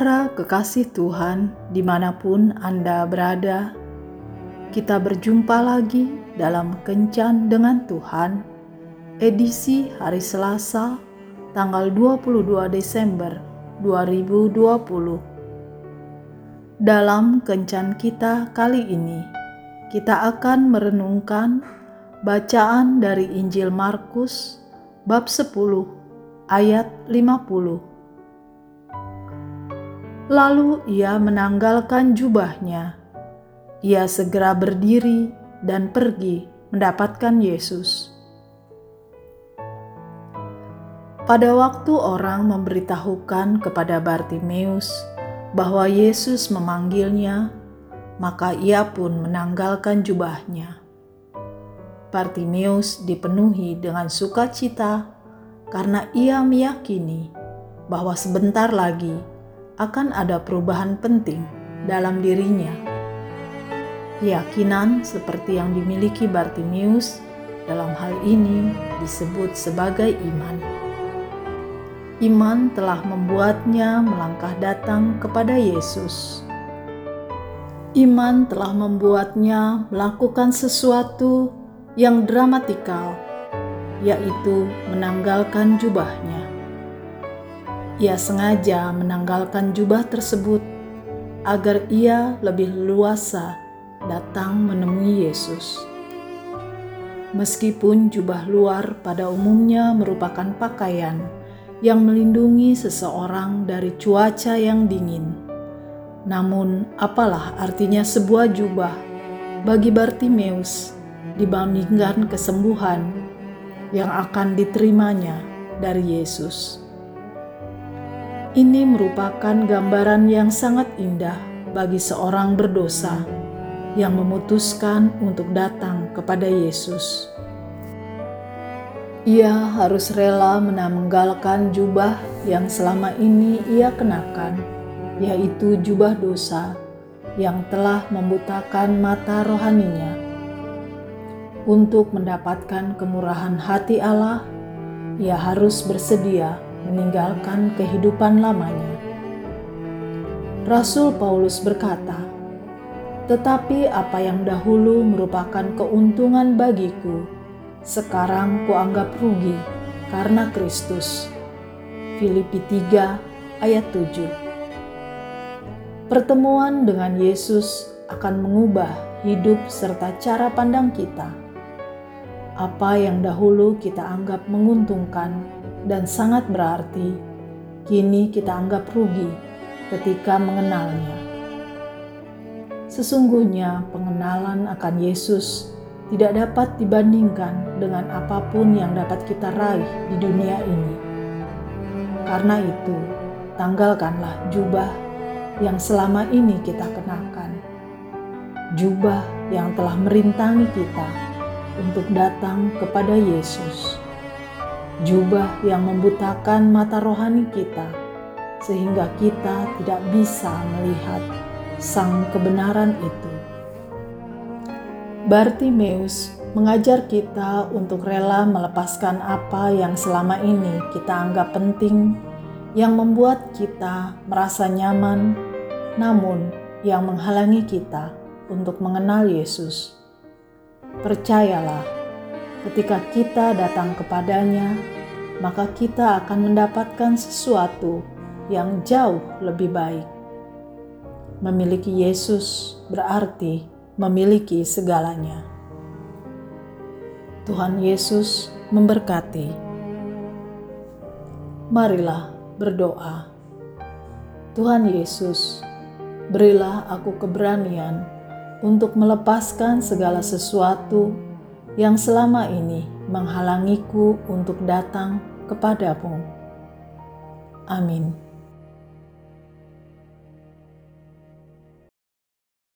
Saudara kekasih Tuhan, di mana pun Anda berada, kita berjumpa lagi dalam Kencan dengan Tuhan, edisi hari Selasa, tanggal 22 Desember 2020. Dalam Kencan kita kali ini, kita akan merenungkan bacaan dari Injil Markus bab 10 ayat 50 Lalu ia menanggalkan jubahnya. Ia segera berdiri dan pergi mendapatkan Yesus. Pada waktu orang memberitahukan kepada Bartimeus bahwa Yesus memanggilnya, maka ia pun menanggalkan jubahnya. Bartimeus dipenuhi dengan sukacita karena ia meyakini bahwa sebentar lagi akan ada perubahan penting dalam dirinya. Keyakinan seperti yang dimiliki Bartimius dalam hal ini disebut sebagai iman. Iman telah membuatnya melangkah datang kepada Yesus. Iman telah membuatnya melakukan sesuatu yang dramatikal, yaitu menanggalkan jubahnya. Ia sengaja menanggalkan jubah tersebut agar ia lebih luasa datang menemui Yesus. Meskipun jubah luar pada umumnya merupakan pakaian yang melindungi seseorang dari cuaca yang dingin, namun apalah artinya sebuah jubah bagi Bartimeus dibandingkan kesembuhan yang akan diterimanya dari Yesus. Ini merupakan gambaran yang sangat indah bagi seorang berdosa yang memutuskan untuk datang kepada Yesus. Ia harus rela menanggalkan jubah yang selama ini ia kenakan, yaitu jubah dosa yang telah membutakan mata rohaninya. Untuk mendapatkan kemurahan hati Allah, ia harus bersedia meninggalkan kehidupan lamanya. Rasul Paulus berkata, "Tetapi apa yang dahulu merupakan keuntungan bagiku, sekarang kuanggap rugi karena Kristus." Filipi 3 ayat 7. Pertemuan dengan Yesus akan mengubah hidup serta cara pandang kita. Apa yang dahulu kita anggap menguntungkan dan sangat berarti, kini kita anggap rugi ketika mengenalnya. Sesungguhnya, pengenalan akan Yesus tidak dapat dibandingkan dengan apa pun yang dapat kita raih di dunia ini. Karena itu, tanggalkanlah jubah yang selama ini kita kenakan, jubah yang telah merintangi kita untuk datang kepada Yesus jubah yang membutakan mata rohani kita, sehingga kita tidak bisa melihat sang kebenaran itu. Bartimeus mengajar kita untuk rela melepaskan apa yang selama ini kita anggap penting, yang membuat kita merasa nyaman, namun yang menghalangi kita untuk mengenal Yesus. Percayalah Ketika kita datang kepadanya, maka kita akan mendapatkan sesuatu yang jauh lebih baik. Memiliki Yesus berarti memiliki segalanya. Tuhan Yesus memberkati. Marilah berdoa. Tuhan Yesus, berilah aku keberanian untuk melepaskan segala sesuatu yang selama ini menghalangiku untuk datang kepadamu. Amin.